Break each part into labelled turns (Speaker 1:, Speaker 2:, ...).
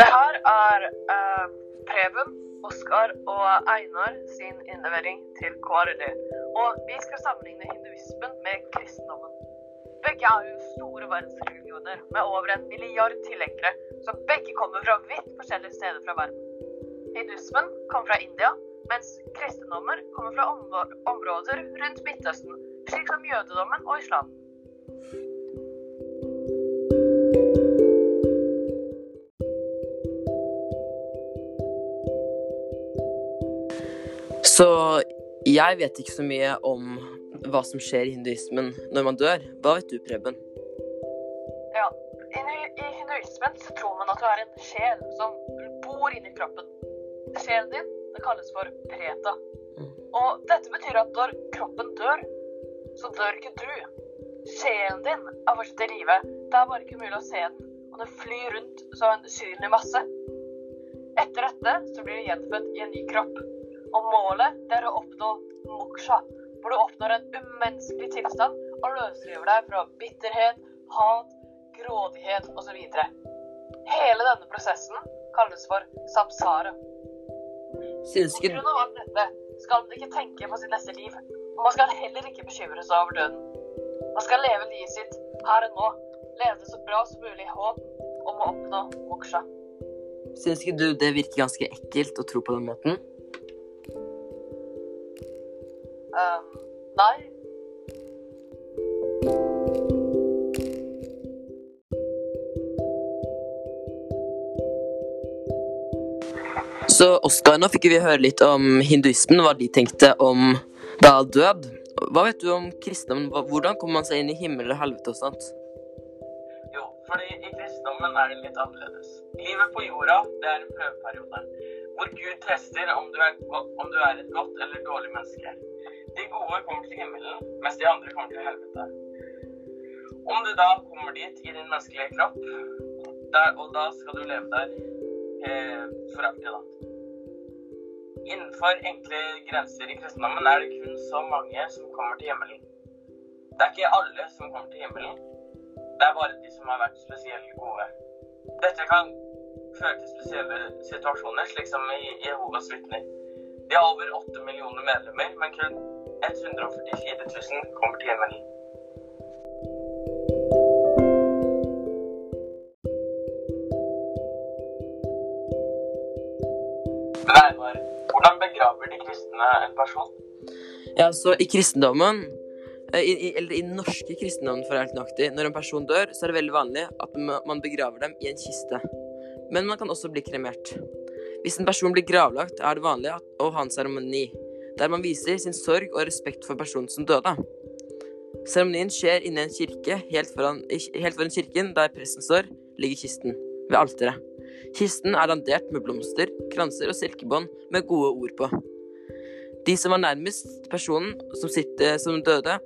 Speaker 1: Det her er uh, Preben, Oskar og Einar sin innlevering til KRLE. Og vi skal sammenligne hinduismen med kristendommen. Begge er jo store verdensreligioner med over en milliard tilhengere, så begge kommer fra vidt forskjellige steder fra verden. Hinduismen kommer fra India, mens kristendommer kommer fra områder rundt Midtøsten, slik som jødedommen og islam.
Speaker 2: Så jeg vet ikke så mye om hva som skjer i hinduismen når man dør. Hva vet du, Preben?
Speaker 1: Ja, I hinduismen så tror man at du er en sjel som bor inni kroppen. Sjelen din det kalles for preta. Mm. Og dette betyr at når kroppen dør, så dør ikke du. Sjelen din er fortsatt i live. Det er bare ikke mulig å se den, og den flyr rundt som en usynlig masse. Etter dette så blir du gjenfødt i en ny kropp. Og målet det er å oppnå moksha, hvor du oppnår en umenneskelig tilstand og løsriver deg fra bitterhet, hat, grådighet osv. Hele denne prosessen kalles for samsara.
Speaker 2: Synes ikke...
Speaker 1: På grunn av alt dette skal man ikke tenke på sitt neste liv. Og man skal heller ikke bekymre seg over døden. Man skal leve livet sitt her og nå. Leve det så bra som mulig i håp om å oppnå moksha.
Speaker 2: Syns ikke du det virker ganske ekkelt å tro på den måten?
Speaker 1: Nei.
Speaker 2: Så Oskar, nå fikk vi høre litt om hinduismen, hva de tenkte om da død. Hva vet du om kristendommen? Hvordan kommer man seg inn i himmel og helvete og sånt?
Speaker 3: Jo, fordi i kristendommen er det litt annerledes. Livet på jorda, det er en prøveperiode. Hvor Gud tester om du er, om du er et godt eller dårlig menneske. De gode kommer til himmelen, mens de andre kommer til helvete. Om du da kommer dit i din menneskelige kropp, der, og da skal du leve der eh, for alltid, da. Innenfor enkle grenser i kristendommen er det kun så mange som kommer til himmelen. Det er ikke alle som kommer til himmelen. Det er bare de som har vært spesielt gode. Dette kan føre til spesielle situasjoner, slik som i Jehovas vitner. De har over 8 millioner medlemmer, men kun 144 000 kommer til himmelen. Hvordan begraver de kristne en person?
Speaker 2: Ja, så I kristendommen, eh, i, i, eller i den norske kristendommen for helt nøyaktig, når en person dør, så er det veldig vanlig at man begraver dem i en kiste. Men man kan også bli kremert. Hvis en person blir gravlagt, er det vanlig å ha en seremoni der man viser sin sorg og respekt for personen som døde. Seremonien skjer inne i en kirke, helt foran, helt foran kirken der presten står, ligger kisten, ved alteret. Kisten er dandert med blomster, kranser og silkebånd med gode ord på. De som var nærmest personen som, sitter, som døde,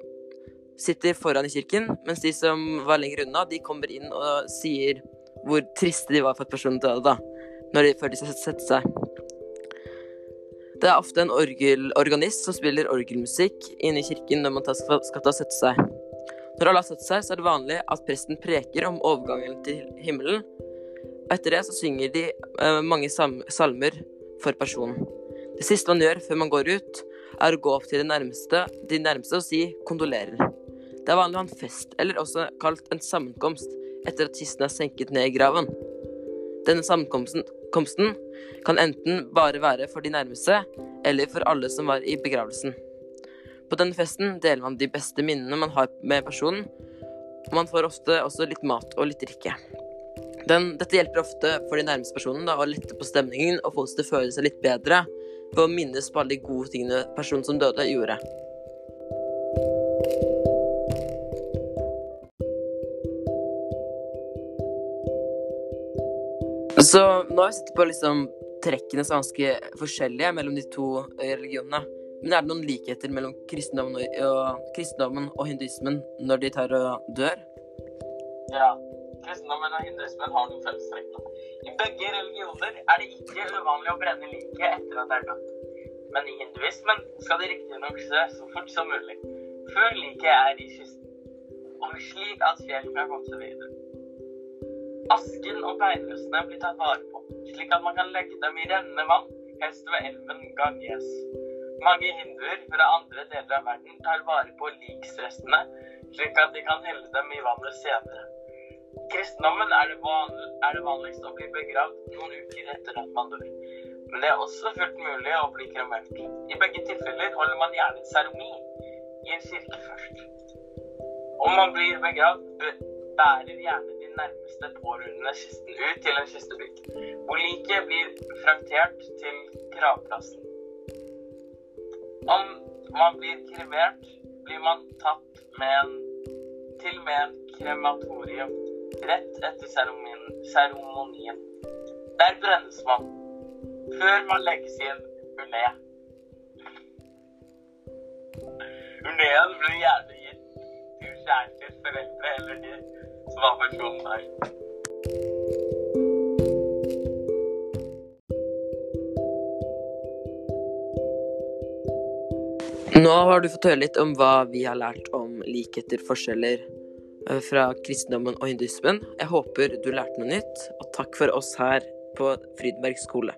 Speaker 2: sitter foran i kirken, mens de som var lenger unna, de kommer inn og sier hvor triste de var for at personen døde, da, de, før de sette seg. Det er ofte en orgelorganist som spiller orgelmusikk inne i kirken når man skal, skal ta og sette seg. Når alle har satt seg, så er det vanlig at presten preker om overgangen til himmelen. Etter det så synger de uh, mange salmer for personen. Det siste man gjør før man går ut, er å gå opp til de nærmeste, de nærmeste og si kondolerer. Det er vanlig å ha en fest, eller også kalt en sammenkomst, etter at kisten er senket ned i graven. Denne samkomsten kan enten bare være for de nærmeste, eller for alle som var i begravelsen. På denne festen deler man de beste minnene man har med personen, og man får ofte også litt mat og litt drikke. Den, dette hjelper ofte for de nærmeste personene å lette på stemningen og få oss til å føle seg litt bedre ved å minnes på alle de gode tingene personen som døde, gjorde. Så nå har vi sett på liksom trekkene som er ganske forskjellige mellom de to religionene. Men er det noen likheter mellom kristendommen og, og, kristendommen og hinduismen når de tar og dør?
Speaker 3: Ja. Kristendommen og hinduismen har noen fellestrekk. I begge religioner er det ikke uvanlig å brenne liket etter at det er dødt. Men i hinduismen skal det riktignok skje så fort som mulig, før liket er i kisten, og slik at sjelen kan komme seg videre. Asken og beinrestene blir tatt vare på, slik at man kan legge dem i rennende vann, helst ved elven Ganges. Mange hinduer fra andre deler av verden tar vare på liksrestene, slik at de kan helle dem i vannet senere. Kristendommen er det, er det vanligst å bli begravd noen uker etter at man dør. Men det er også fullt mulig å bli kremert. I begge tilfeller holder man gjerne en seremoni i en kirke først. Om man blir begravd, bærer gjerne nærmeste pårørende kisten ut til en kistebygg, hvor liket blir fraktert til gravplassen. Om man blir kremert, blir man tatt med en, til med en krematorium rett etter seremonien. Der brennes man før man legges i en urné. Urneen blir gjerne gitt til kjæresters foreldre eller de
Speaker 2: Nå har du fått høre litt om hva vi har lært om likheter, forskjeller eh, fra kristendommen og hinduismen. Jeg håper du lærte noe nytt, og takk for oss her på Frydenberg skole.